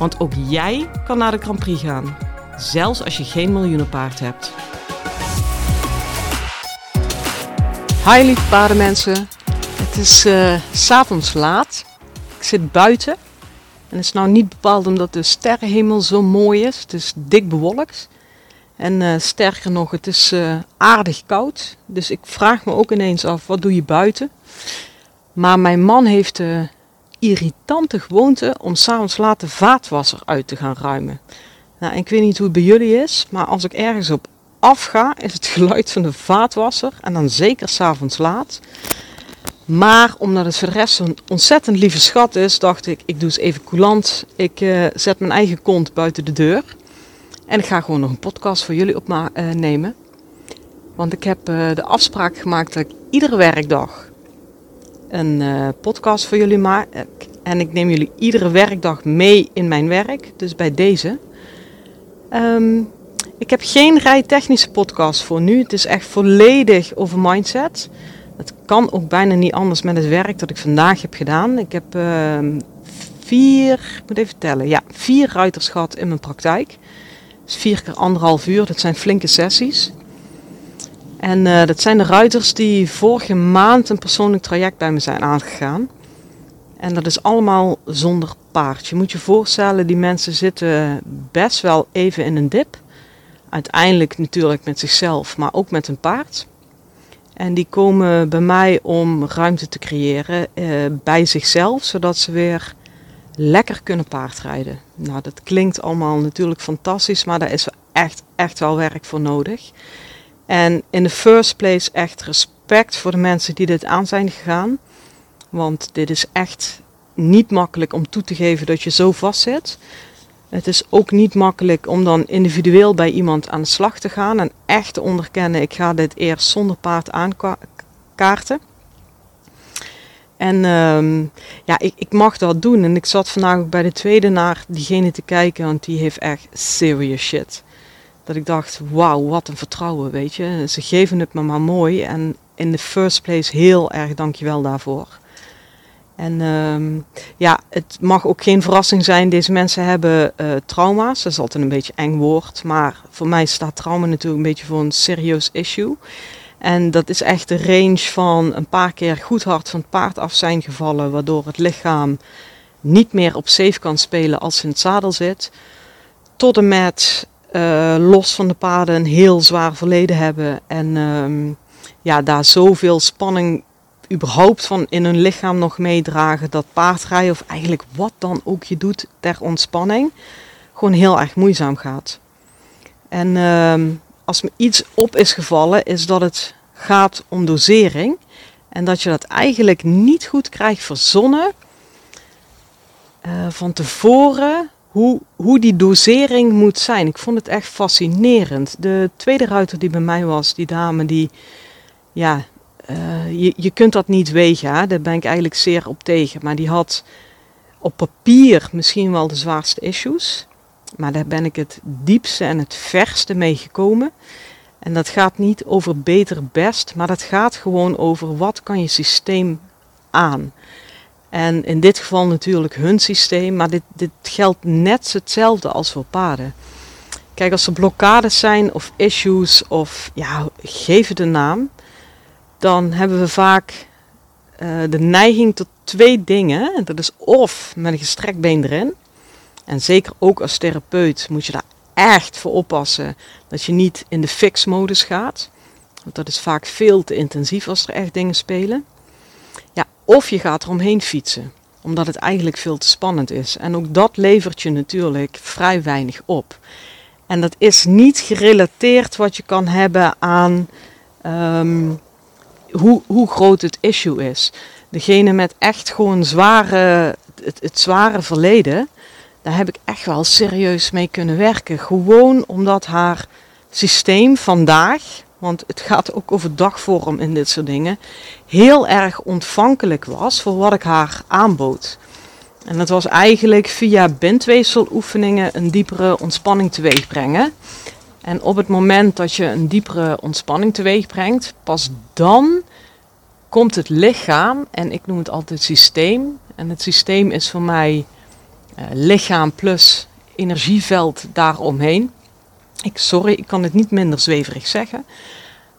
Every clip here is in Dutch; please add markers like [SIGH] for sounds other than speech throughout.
Want ook jij kan naar de Grand Prix gaan, zelfs als je geen miljoenenpaard hebt. Hi lieve paardenmensen, het is uh, s'avonds laat. Ik zit buiten en het is nou niet bepaald omdat de sterrenhemel zo mooi is. Het is dik bewolkt. En uh, sterker nog, het is uh, aardig koud. Dus ik vraag me ook ineens af, wat doe je buiten? Maar mijn man heeft irritante gewoonte om s'avonds laat de vaatwasser uit te gaan ruimen. Nou, ik weet niet hoe het bij jullie is, maar als ik ergens op afga, is het [LAUGHS] geluid van de vaatwasser. En dan zeker s'avonds laat. Maar omdat het voor de rest zo'n ontzettend lieve schat is, dacht ik, ik doe eens even coulant. Ik uh, zet mijn eigen kont buiten de deur. En ik ga gewoon nog een podcast voor jullie opnemen. Want ik heb uh, de afspraak gemaakt dat ik iedere werkdag een uh, podcast voor jullie maak. En ik neem jullie iedere werkdag mee in mijn werk. Dus bij deze. Um, ik heb geen rijtechnische podcast voor nu. Het is echt volledig over mindset. Het kan ook bijna niet anders met het werk dat ik vandaag heb gedaan. Ik heb uh, vier, moet even tellen, ja, vier ruiters gehad in mijn praktijk. Dus vier keer anderhalf uur, dat zijn flinke sessies. En uh, dat zijn de ruiters die vorige maand een persoonlijk traject bij me zijn aangegaan. En dat is allemaal zonder paard. Je moet je voorstellen, die mensen zitten best wel even in een dip. Uiteindelijk natuurlijk met zichzelf, maar ook met een paard. En die komen bij mij om ruimte te creëren eh, bij zichzelf, zodat ze weer lekker kunnen paardrijden. Nou, dat klinkt allemaal natuurlijk fantastisch, maar daar is echt, echt wel werk voor nodig. En in de first place echt respect voor de mensen die dit aan zijn gegaan. Want dit is echt niet makkelijk om toe te geven dat je zo vast zit. Het is ook niet makkelijk om dan individueel bij iemand aan de slag te gaan en echt te onderkennen, ik ga dit eerst zonder paard aankaarten. En um, ja, ik, ik, mag dat doen. En ik zat vandaag ook bij de tweede naar diegene te kijken, want die heeft echt serious shit. Dat ik dacht, wauw, wat een vertrouwen, weet je. Ze geven het me maar mooi. En in the first place heel erg dankjewel daarvoor. En um, ja, het mag ook geen verrassing zijn. Deze mensen hebben uh, trauma's. Dat is altijd een beetje eng woord. Maar voor mij staat trauma natuurlijk een beetje voor een serieus issue. En dat is echt de range van een paar keer goed hard van het paard af zijn gevallen. Waardoor het lichaam niet meer op safe kan spelen als ze in het zadel zit. Tot en met uh, los van de paarden een heel zwaar verleden hebben. En um, ja, daar zoveel spanning überhaupt van in hun lichaam nog meedragen dat paardrijden of eigenlijk wat dan ook je doet ter ontspanning gewoon heel erg moeizaam gaat. En uh, als me iets op is gevallen is dat het gaat om dosering en dat je dat eigenlijk niet goed krijgt verzonnen uh, van tevoren hoe, hoe die dosering moet zijn. Ik vond het echt fascinerend. De tweede ruiter die bij mij was, die dame die ja, uh, je, je kunt dat niet wegen, daar ben ik eigenlijk zeer op tegen. Maar die had op papier misschien wel de zwaarste issues. Maar daar ben ik het diepste en het verste mee gekomen. En dat gaat niet over beter best, maar dat gaat gewoon over wat kan je systeem aan. En in dit geval natuurlijk hun systeem, maar dit, dit geldt net hetzelfde als voor paarden. Kijk, als er blokkades zijn of issues of ja, geef het een naam dan hebben we vaak uh, de neiging tot twee dingen. Dat is of met een gestrekt been erin. En zeker ook als therapeut moet je daar echt voor oppassen dat je niet in de fix-modus gaat. Want dat is vaak veel te intensief als er echt dingen spelen. Of je gaat eromheen fietsen, omdat het eigenlijk veel te spannend is. En ook dat levert je natuurlijk vrij weinig op. En dat is niet gerelateerd wat je kan hebben aan um, hoe, hoe groot het issue is. Degene met echt gewoon zware, het, het zware verleden, daar heb ik echt wel serieus mee kunnen werken. Gewoon omdat haar systeem vandaag, want het gaat ook over dagvorm in dit soort dingen, heel erg ontvankelijk was voor wat ik haar aanbood. En dat was eigenlijk via bindweefseloefeningen een diepere ontspanning teweeg brengen. En op het moment dat je een diepere ontspanning teweeg brengt, pas dan komt het lichaam, en ik noem het altijd systeem. En het systeem is voor mij uh, lichaam plus energieveld daaromheen. Ik, sorry, ik kan het niet minder zweverig zeggen.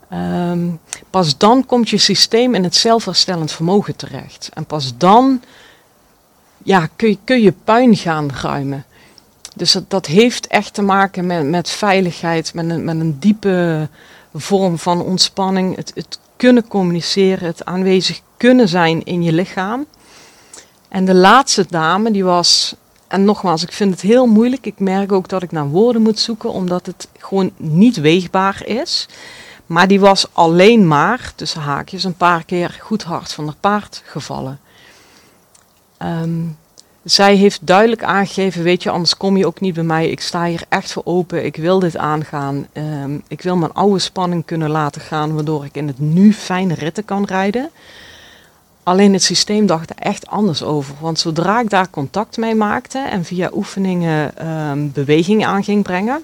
Ehm, pas dan komt je systeem in het zelfherstellend vermogen terecht. En pas dan ja, kun, je, kun je puin gaan ruimen. Dus dat, heeft echt te maken met, met veiligheid, met een, met een diepe vorm van ontspanning. Het, het kunnen communiceren, het aanwezig kunnen zijn in je lichaam. En de laatste dame, die was, en nogmaals, ik vind het heel moeilijk. Ik merk ook dat ik naar woorden moet zoeken, omdat het gewoon niet weegbaar is. Maar die was alleen maar, tussen haakjes, een paar keer goed hard van haar paard gevallen. Um, zij heeft duidelijk aangegeven, weet je, anders kom je ook niet bij mij. Ik sta hier echt voor open. Ik wil dit aangaan. Ehm, ik wil mijn oude spanning kunnen laten gaan, waardoor ik in het nu fijne ritten kan rijden. Alleen het systeem dacht er echt anders over. Want zodra ik daar contact mee maakte en via oefeningen um, beweging aan ging brengen,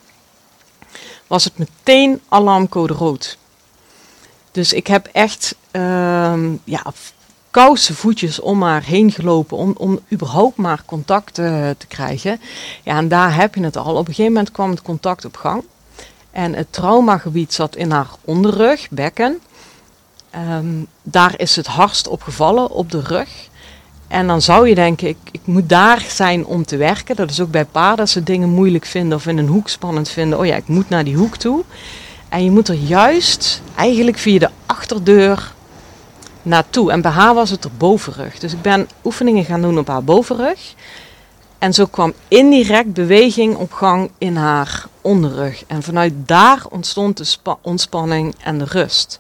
was het meteen alarmcode rood. Dus ik heb echt um, ja, voetjes om haar heen gelopen om, om überhaupt maar contact uh, te krijgen. Ja, en daar heb je het al. Op een gegeven moment kwam het contact op gang. En het traumagebied zat in haar onderrug, bekken. Um, daar is het hardst op gevallen, op de rug. En dan zou je denken, ik, ik moet daar zijn om te werken. Dat is ook bij paarden, als ze dingen moeilijk vinden of in een hoek spannend vinden. Oh ja, ik moet naar die hoek toe. En je moet er juist eigenlijk via de achterdeur naartoe. En bij haar was het er bovenrug. Dus ik ben oefeningen gaan doen op haar bovenrug. En zo kwam indirect beweging op gang in haar onderrug. En vanuit daar ontstond de ontspanning en de rust.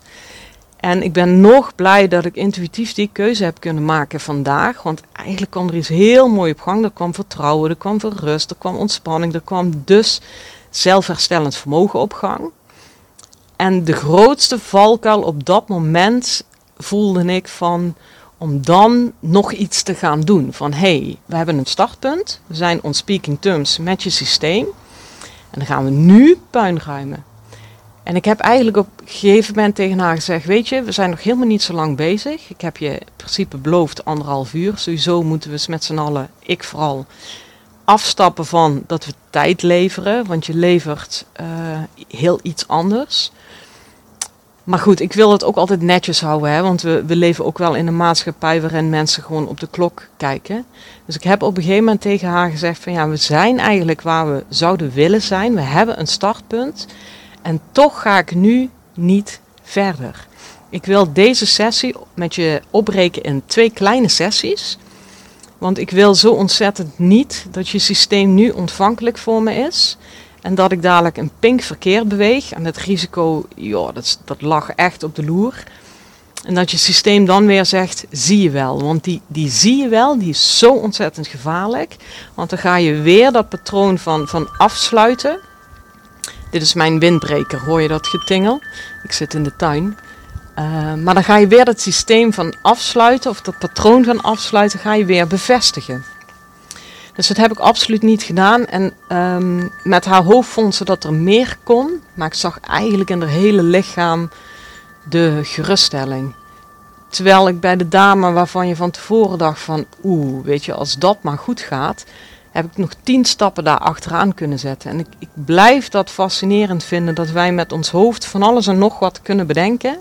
En ik ben nog blij dat ik intuïtief die keuze heb kunnen maken vandaag. Want eigenlijk kwam er iets heel mooi op gang. Er kwam vertrouwen, er kwam rust, er kwam ontspanning, er kwam dus zelfherstellend vermogen op gang. En de grootste valkuil op dat moment voelde ik van om dan nog iets te gaan doen. Van hé, hey, we hebben een startpunt. We zijn on speaking terms met je systeem. En dan gaan we nu puin ruimen. En ik heb eigenlijk op een gegeven moment tegen haar gezegd: Weet je, we zijn nog helemaal niet zo lang bezig. Ik heb je in principe beloofd anderhalf uur. Sowieso moeten we met z'n allen, ik vooral, afstappen van dat we tijd leveren. Want je levert uh, heel iets anders. Maar goed, ik wil het ook altijd netjes houden, hè, want we, we leven ook wel in een maatschappij waarin mensen gewoon op de klok kijken. Dus ik heb op een gegeven moment tegen haar gezegd van ja, we zijn eigenlijk waar we zouden willen zijn. We hebben een startpunt en toch ga ik nu niet verder. Ik wil deze sessie met je opbreken in twee kleine sessies. Want ik wil zo ontzettend niet dat je systeem nu ontvankelijk voor me is. En dat ik dadelijk een pink verkeer beweeg. En het risico, ja, dat, dat lag echt op de loer. En dat je systeem dan weer zegt, zie je wel. Want die, die zie je wel, die is zo ontzettend gevaarlijk. Want dan ga je weer dat patroon van, van afsluiten. Dit is mijn windbreker, hoor je dat getingel? Ik zit in de tuin. Uh, maar dan ga je weer dat systeem van afsluiten, of dat patroon van afsluiten, ga je weer bevestigen. Dus dat heb ik absoluut niet gedaan. En um, met haar hoofd vond ze dat er meer kon. Maar ik zag eigenlijk in haar hele lichaam de geruststelling. Terwijl ik bij de dame waarvan je van tevoren dacht van... Oeh, weet je, als dat maar goed gaat... heb ik nog tien stappen daar achteraan kunnen zetten. En ik, ik blijf dat fascinerend vinden dat wij met ons hoofd van alles en nog wat kunnen bedenken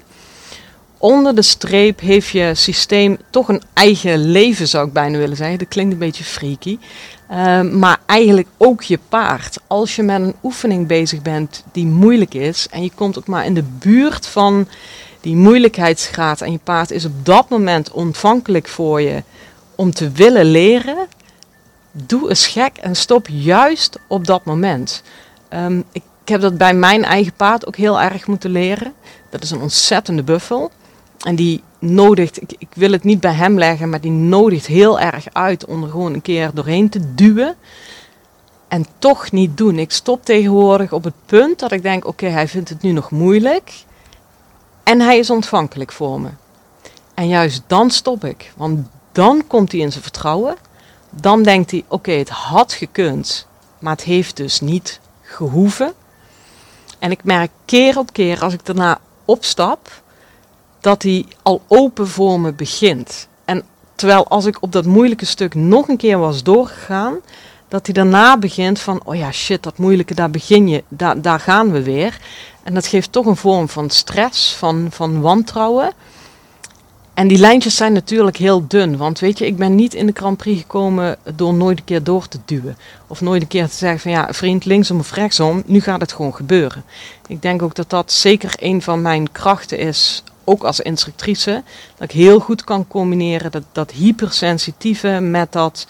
onder de streep heeft je systeem toch een eigen leven, zou ik bijna willen zeggen. Dat klinkt een beetje freaky. Uh, maar eigenlijk ook je paard. Als je met een oefening bezig bent die moeilijk is en je komt ook maar in de buurt van die moeilijkheidsgraad en je paard is op dat moment ontvankelijk voor je om te willen leren, doe eens gek en stop juist op dat moment. Ik, ik heb dat bij mijn eigen paard ook heel erg moeten leren. Dat is een ontzettende buffel. En die nodigt, ik, ik, wil het niet bij hem leggen, maar die nodigt heel erg uit om er gewoon een keer doorheen te duwen. en toch niet doen. Ik stop tegenwoordig op het punt dat ik denk: oké, hij vindt het nu nog moeilijk. En hij is ontvankelijk voor me. En juist dan stop ik. Want dan komt hij in zijn vertrouwen. Dan denkt hij: oké, het had gekund, maar het heeft dus niet gehoeven. En ik merk keer op keer als ik daarna opstap, dat hij al open voor me begint. En terwijl als ik op dat moeilijke stuk nog een keer was doorgegaan, dat hij daarna begint van, oh ja, shit, dat moeilijke, daar begin je, daar, daar gaan we weer. En dat geeft toch een vorm van stress, van, van wantrouwen. En die lijntjes zijn natuurlijk heel dun. Want weet je, ik ben niet in de Grand Prix gekomen door nooit een keer door te duwen. Of nooit een keer te zeggen van ja, vriend, linksom of rechtsom, nu gaat het gewoon gebeuren. Ik denk ook dat dat zeker een van mijn krachten is, ook als instructrice. Dat ik heel goed kan combineren dat, dat hypersensitieve met dat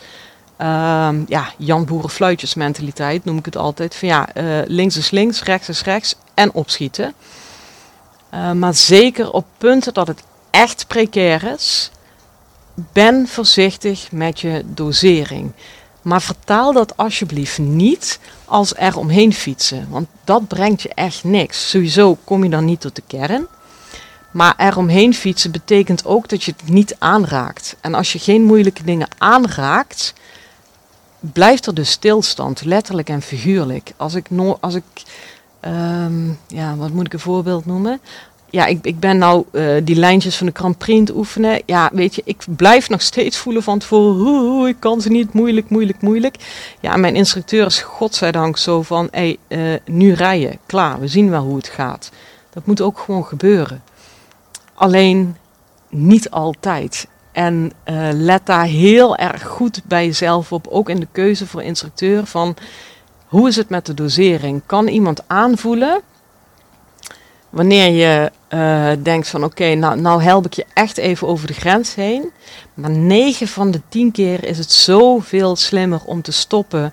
uh, ja, Jan Boerenfluitjes mentaliteit, noem ik het altijd. Van ja, uh, links is links, rechts is rechts en opschieten. Uh, maar zeker op punten dat het echt precair ben voorzichtig met je dosering. Maar vertaal dat alsjeblieft niet als er omheen fietsen. Want dat brengt je echt niks. Sowieso kom je dan niet tot de kern. Maar eromheen fietsen betekent ook dat je het niet aanraakt. En als je geen moeilijke dingen aanraakt, blijft er dus stilstand, letterlijk en figuurlijk. Als ik, no als ik um, ja, wat moet ik een voorbeeld noemen? Ja, ik, ik ben nou uh, die lijntjes van de Grand Prix oefenen. Ja, weet je, ik blijf nog steeds voelen van tevoren, ik kan ze niet, moeilijk, moeilijk, moeilijk. Ja, mijn instructeur is godzijdank zo van, hey, uh, nu rijden, klaar, we zien wel hoe het gaat. Dat moet ook gewoon gebeuren. Alleen niet altijd. En uh, let daar heel erg goed bij jezelf op, ook in de keuze voor instructeur, van hoe is het met de dosering? Kan iemand aanvoelen wanneer je uh, denkt van oké, nou, nou help ik je echt even over de grens heen. Maar 9 van de 10 keer is het zoveel slimmer om te stoppen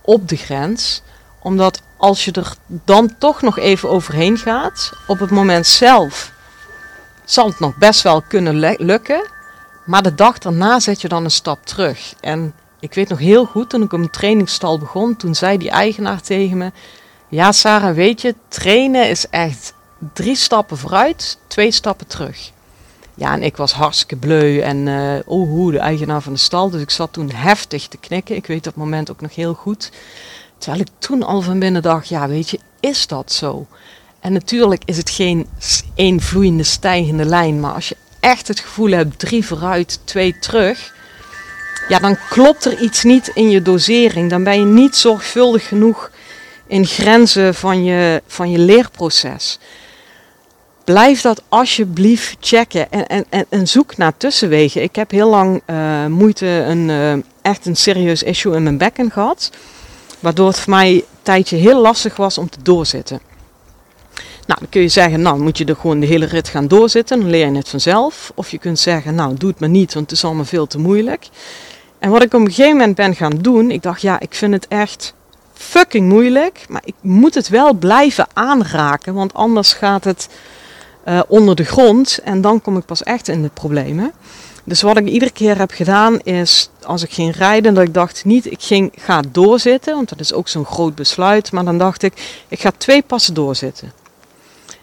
op de grens. Omdat als je er dan toch nog even overheen gaat, op het moment zelf zal het nog best wel kunnen lukken. Maar de dag daarna zet je dan een stap terug. En ik weet nog heel goed, toen ik op een trainingsstal begon, toen zei die eigenaar tegen me: Ja, Sarah, weet je, trainen is echt drie stappen vooruit, twee stappen terug. Ja, en ik was hartstikke bleu en uh, oh, hoe, de eigenaar van de stal. Dus ik zat toen heftig te knikken. Ik weet dat moment ook nog heel goed. Terwijl ik toen al van binnen dacht, ja, weet je, is dat zo? En natuurlijk is het geen één vloeiende stijgende lijn, maar als je echt het gevoel hebt drie vooruit, twee terug, ja, dan klopt er iets niet in je dosering. Dan ben je niet zorgvuldig genoeg in grenzen van je, van je leerproces. Blijf dat alsjeblieft checken en, en, en, zoek naar tussenwegen. Ik heb heel lang uh, moeite, een, uh, echt een serieus issue in mijn bekken gehad. Waardoor het voor mij een tijdje heel lastig was om te doorzitten. Nou, dan kun je zeggen, nou moet je er gewoon de hele rit gaan doorzitten, dan leer je het vanzelf. Of je kunt zeggen, nou doe het maar niet, want het is allemaal veel te moeilijk. En wat ik op een gegeven moment ben gaan doen, ik dacht, ja, ik vind het echt fucking moeilijk, maar ik moet het wel blijven aanraken, want anders gaat het uh, onder de grond en dan kom ik pas echt in de problemen. Dus wat ik iedere keer heb gedaan is, als ik ging rijden, dat ik dacht niet, ik ging, ga doorzitten, want dat is ook zo'n groot besluit. Maar dan dacht ik, ik ga twee passen doorzitten.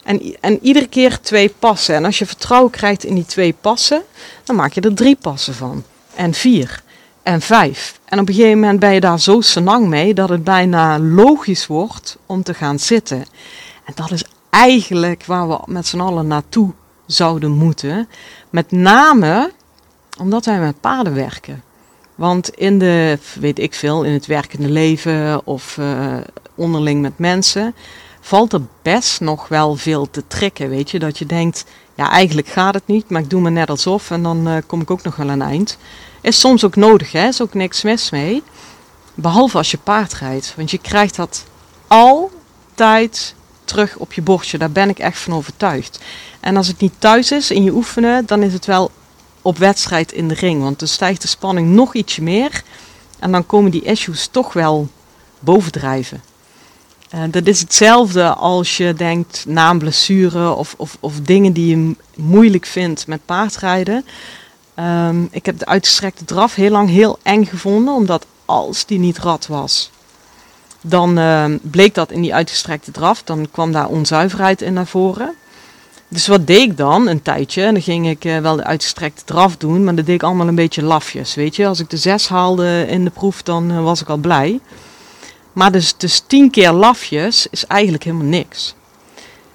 En, en iedere keer twee passen. En als je vertrouwen krijgt in die twee passen, dan maak je er drie passen van. En vier. En vijf. En op een gegeven moment ben je daar zo senang mee dat het bijna logisch wordt om te gaan zitten. En dat is eigenlijk waar we met z'n allen naartoe zouden moeten. Met name omdat wij met paarden werken. Want in de, weet ik veel, in het werkende leven of uh, onderling met mensen, valt er best nog wel veel te trekken. Weet je, dat je denkt, ja, eigenlijk gaat het niet, maar ik doe me net alsof en dan uh, kom ik ook nog wel aan eind. Is soms ook nodig, hè? Is ook niks mis mee. Behalve als je paard rijdt, want je krijgt dat altijd terug op je bordje. Daar ben ik echt van overtuigd. En als het niet thuis is in je oefenen, dan is het wel op wedstrijd in de ring. Want dan stijgt de spanning nog ietsje meer. En dan komen die issues toch wel bovendrijven. Uh, dat is hetzelfde als je denkt na een blessure of, of, of dingen die je moeilijk vindt met paardrijden. Um, ik heb de uitgestrekte draf heel lang heel eng gevonden, omdat als die niet rad was, dan uh, bleek dat in die uitgestrekte draf. Dan kwam daar onzuiverheid in naar voren. Dus wat deed ik dan een tijdje? En dan ging ik uh, wel de uitgestrekte draf doen, maar dat deed ik allemaal een beetje lafjes. Weet je, als ik de zes haalde in de proef, dan uh, was ik al blij. Maar dus, dus tien keer lafjes is eigenlijk helemaal niks.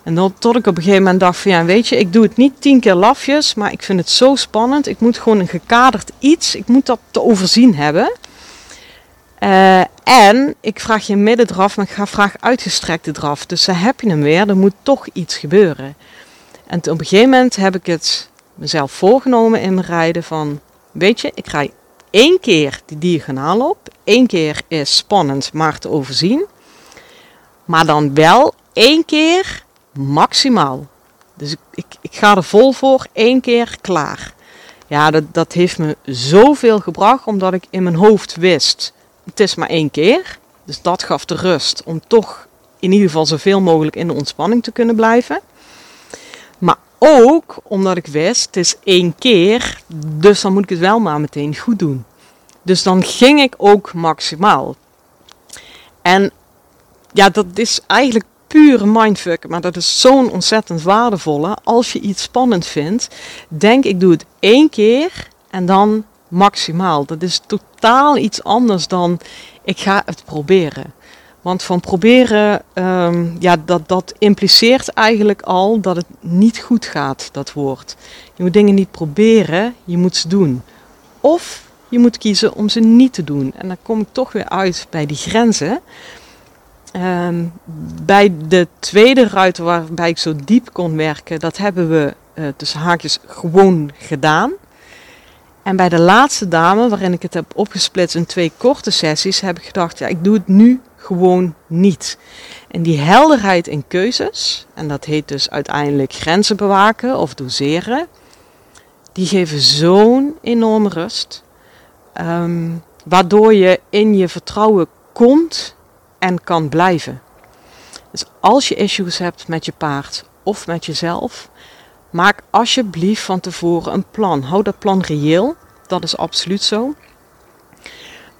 En dan, tot ik op een gegeven moment dacht van ja, weet je, ik doe het niet tien keer lafjes, maar ik vind het zo spannend. Ik moet gewoon een gekaderd iets, ik moet dat te overzien hebben. Uh, en ik vraag je middendraf, maar ik ga vraag uitgestrekte draf. Dus dan heb je hem weer, er moet toch iets gebeuren. En op een gegeven moment heb ik het mezelf voorgenomen in mijn rijden van, weet je, ik rij één keer die diagonaal op. Eén keer is spannend, maar te overzien. Maar dan wel één keer maximaal. Dus ik, ik, ik ga er vol voor, één keer klaar. Ja, dat, dat heeft me zoveel gebracht, omdat ik in mijn hoofd wist, het is maar één keer. Dus dat gaf de rust om toch in ieder geval zoveel mogelijk in de ontspanning te kunnen blijven. Maar ook omdat ik wist, het is één keer, dus dan moet ik het wel maar meteen goed doen. Dus dan ging ik ook maximaal. En ja, dat is eigenlijk pure mindfuck, maar dat is zo'n ontzettend waardevolle. Als je iets spannend vindt, denk ik doe het één keer en dan maximaal. Dat is totaal iets anders dan ik ga het proberen. Want van proberen, um, ja, dat, dat impliceert eigenlijk al dat het niet goed gaat, dat woord. Je moet dingen niet proberen, je moet ze doen. Of je moet kiezen om ze niet te doen. En dan kom ik toch weer uit bij die grenzen. Um, bij de tweede ruiter waarbij ik zo diep kon werken, dat hebben we uh, tussen haakjes gewoon gedaan. En bij de laatste dame, waarin ik het heb opgesplitst in twee korte sessies, heb ik gedacht, ja, ik doe het nu gewoon niet. En die helderheid in keuzes, en dat heet dus uiteindelijk grenzen bewaken of doseren, die geven zo'n enorme rust. Um, waardoor je in je vertrouwen komt en kan blijven. Dus als je issues hebt met je paard of met jezelf, maak alsjeblieft van tevoren een plan. Hou dat plan reëel, dat is absoluut zo.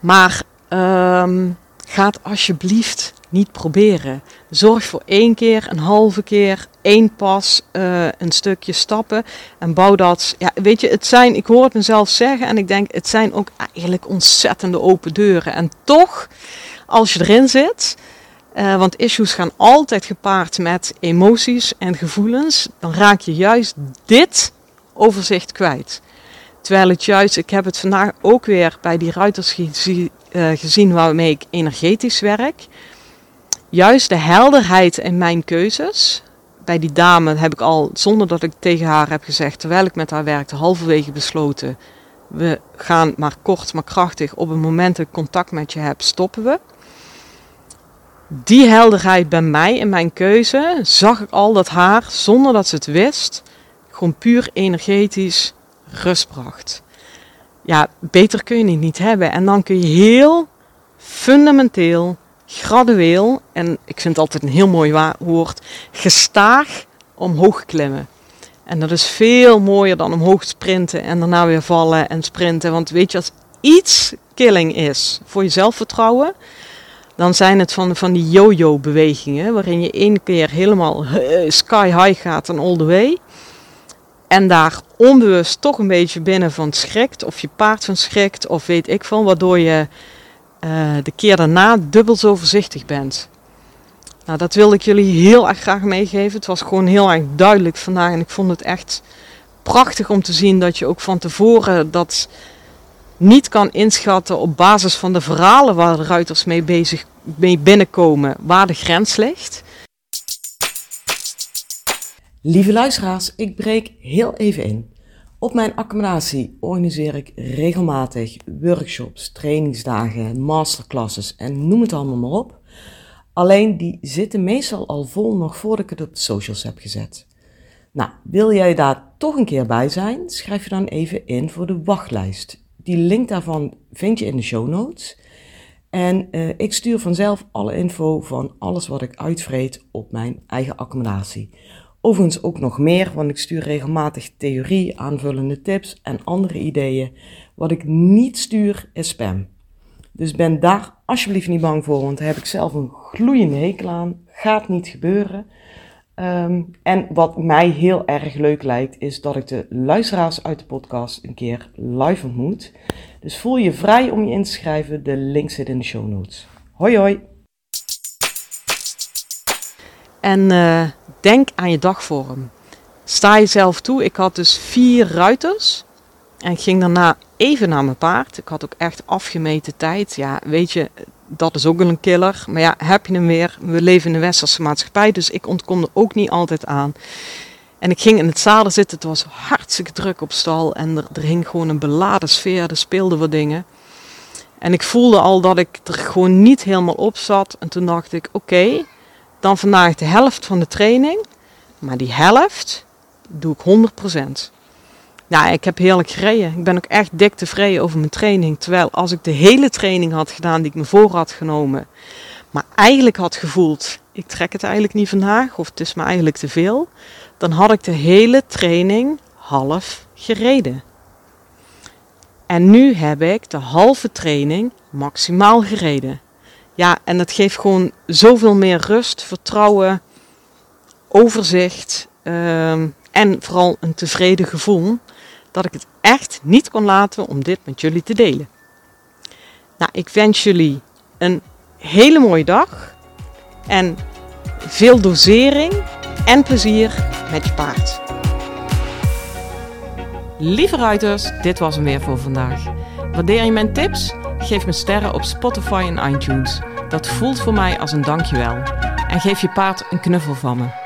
Maar um, ga het alsjeblieft niet proberen. Zorg voor één keer, een halve keer, één pas, uh, een stukje stappen en bouw dat. Ja, weet je, het zijn, ik hoor het mezelf zeggen en ik denk, het zijn ook eigenlijk ontzettende open deuren. En toch, als je erin zit, uh, want issues gaan altijd gepaard met emoties en gevoelens, dan raak je juist dit overzicht kwijt. Terwijl het juist, ik heb het vandaag ook weer bij die ruiters gezien, uh, gezien waarmee ik energetisch werk. Juist de helderheid in mijn keuzes. Bij die dame heb ik al, zonder dat ik tegen haar heb gezegd, terwijl ik met haar werkte, halverwege besloten. We gaan maar kort, maar krachtig. Op het moment dat ik contact met je heb, stoppen we. Die helderheid bij mij in mijn keuze zag ik al dat haar, zonder dat ze het wist, gewoon puur energetisch rust bracht ja, beter kun je het niet hebben. En dan kun je heel fundamenteel, gradueel, en ik vind het altijd een heel mooi woord, gestaag omhoog klimmen. En dat is veel mooier dan omhoog sprinten en daarna weer vallen en sprinten. Want weet je, als iets killing is voor je zelfvertrouwen, dan zijn het van, van die yo-yo bewegingen, waarin je één keer helemaal eh, sky high gaat en all the way. En daar onbewust toch een beetje binnen van schrikt. Of je paard van schrikt. Of weet ik van. Waardoor je uh, de keer daarna dubbel zo voorzichtig bent. Nou, dat wilde ik jullie heel erg graag meegeven. Het was gewoon heel erg duidelijk vandaag. En ik vond het echt prachtig om te zien dat je ook van tevoren dat niet kan inschatten op basis van de verhalen waar de ruiters mee bezig mee binnenkomen, waar de grens ligt. Lieve luisteraars, ik breek heel even in. Op mijn accommodatie organiseer ik regelmatig workshops, trainingsdagen, masterclasses en noem het allemaal maar op. Alleen die zitten meestal al vol nog voordat ik het op de socials heb gezet. Nou, wil jij daar toch een keer bij zijn? Schrijf je dan even in voor de wachtlijst. Die link daarvan vind je in de show notes. En uh, ik stuur vanzelf alle info van alles wat ik uitvreet op mijn eigen accommodatie. Overigens ook nog meer, want ik stuur regelmatig theorie, aanvullende tips en andere ideeën. Wat ik niet stuur is spam. Dus ben daar alsjeblieft niet bang voor, want daar heb ik zelf een gloeiende hekel aan. Gaat niet gebeuren. Ehm, en wat mij heel erg leuk lijkt, is dat ik de luisteraars uit de podcast een keer live ontmoet. Dus voel je vrij om je in te schrijven. De link zit in de show notes. Hoi hoi! En uh, denk aan je dagvorm. Sta jezelf toe. Ik had dus vier ruiters. En ik ging daarna even naar mijn paard. Ik had ook echt afgemeten tijd. Ja, weet je, dat is ook een killer. Maar ja, heb je hem weer? We leven in de westerse maatschappij, dus ik ontkom er ook niet altijd aan. En ik ging in het zadel zitten. Het was hartstikke druk op stal. En er, er hing gewoon een beladen sfeer. Er speelden wat dingen. En ik voelde al dat ik er gewoon niet helemaal op zat. En toen dacht ik, oké, dan vandaag de helft van de training. Maar die helft doe ik 100%. Ja, ik heb heerlijk gereden. Ik ben ook echt dik tevreden over mijn training. Terwijl als ik de hele training had gedaan die ik me voor had genomen, maar eigenlijk had gevoeld, ik trek het eigenlijk niet vandaag, of het is me eigenlijk te veel, dan had ik de hele training half gereden. En nu heb ik de halve training maximaal gereden. Ja, en dat geeft gewoon zoveel meer rust, vertrouwen, overzicht uh, en vooral een tevreden gevoel dat ik het echt niet kon laten om dit met jullie te delen. Nou, ik wens jullie een hele mooie dag en veel dosering en plezier met je paard. Lieve ruiters, dit was hem weer voor vandaag. Waardeer je mijn tips? Geef me sterren op Spotify en iTunes. Dat voelt voor mij als een dankjewel. En geef je paard een knuffel van me.